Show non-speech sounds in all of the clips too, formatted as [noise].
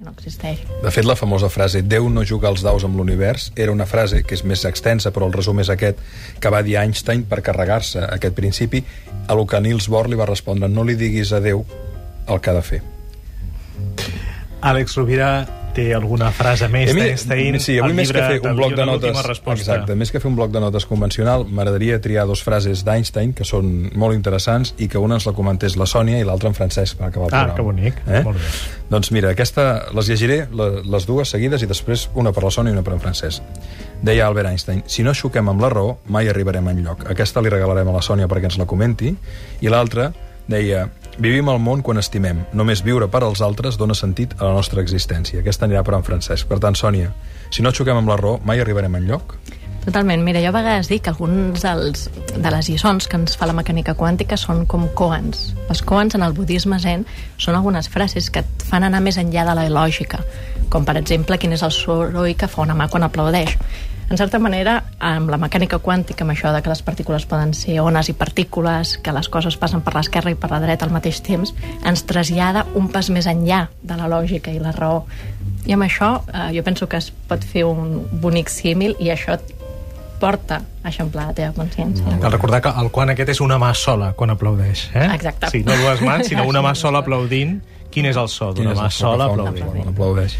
no existeix. De fet, la famosa frase Déu no juga als daus amb l'univers era una frase que és més extensa, però el resum és aquest, que va dir Einstein per carregar-se aquest principi, a lo que Niels Bohr li va respondre no li diguis a Déu el que ha de fer. Àlex Rovira té alguna frase més d'Einstein sí, avui més que fer un bloc de notes exacte, més que fer un bloc de notes convencional m'agradaria triar dos frases d'Einstein que són molt interessants i que una ens la comentés la Sònia i l'altra en Francesc per acabar el Ah, programa. que bonic. Eh? Molt bé. Doncs mira, aquesta les llegiré les dues seguides i després una per la Sònia i una per en Francesc. Deia Albert Einstein, si no xoquem amb la raó, mai arribarem enlloc. Aquesta li regalarem a la Sònia perquè ens la comenti. I l'altra deia, vivim al món quan estimem. Només viure per als altres dona sentit a la nostra existència. Aquesta anirà per en Francesc. Per tant, Sònia, si no xoquem amb la raó, mai arribarem enlloc? Totalment. Mira, jo a vegades dic que alguns dels, de les lliçons que ens fa la mecànica quàntica són com koans. Les koans en el budisme zen són algunes frases que et fan anar més enllà de la lògica, com per exemple quin és el soroll que fa una mà quan aplaudeix. En certa manera, amb la mecànica quàntica, amb això de que les partícules poden ser ones i partícules, que les coses passen per l'esquerra i per la dreta al mateix temps, ens trasllada un pas més enllà de la lògica i la raó. I amb això eh, jo penso que es pot fer un bonic símil i això porta a eixamplar la teva consciència. Cal recordar que el quan aquest és una mà sola quan aplaudeix. Eh? Exacte. Sí, no dues mans, sinó una mà [laughs] sola aplaudint. Quin és el so d'una mà el sola fa un aplaudint? quan aplaudeix.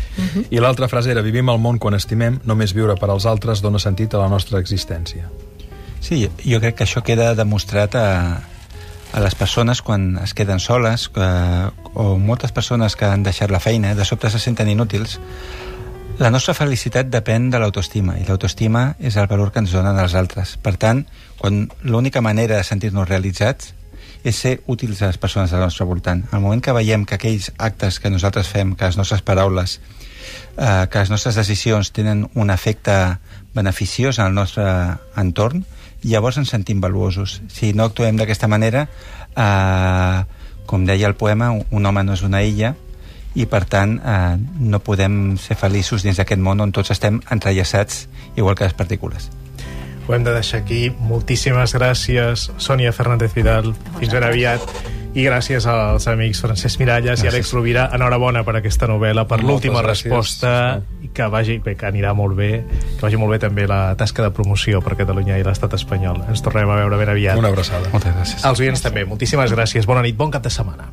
I l'altra frase era, vivim al món quan estimem, només viure per als altres dona sentit a la nostra existència. Sí, jo crec que això queda demostrat a, a les persones quan es queden soles que, o moltes persones que han deixat la feina de sobte se senten inútils la nostra felicitat depèn de l'autoestima i l'autoestima és el valor que ens donen els altres per tant, quan l'única manera de sentir-nos realitzats és ser útils a les persones del nostre voltant. Al moment que veiem que aquells actes que nosaltres fem, que les nostres paraules, eh, que les nostres decisions tenen un efecte beneficiós en el nostre entorn, llavors ens sentim valuosos. Si no actuem d'aquesta manera, eh, com deia el poema, un home no és una illa, i per tant eh, no podem ser feliços dins d'aquest món on tots estem entrellaçats igual que les partícules. Ho hem de deixar aquí. Moltíssimes gràcies, Sònia Fernández Vidal. Fins ben aviat. I gràcies als amics Francesc Miralles Gràcies. i Àlex Rovira. Enhorabona per aquesta novel·la, per l'última resposta. I que vagi, bé, que anirà molt bé, que vagi molt bé també la tasca de promoció per Catalunya i l'estat espanyol. Ens tornem a veure ben aviat. Una abraçada. Moltes gràcies. Als oients també. Moltíssimes gràcies. Bona nit, bon cap de setmana.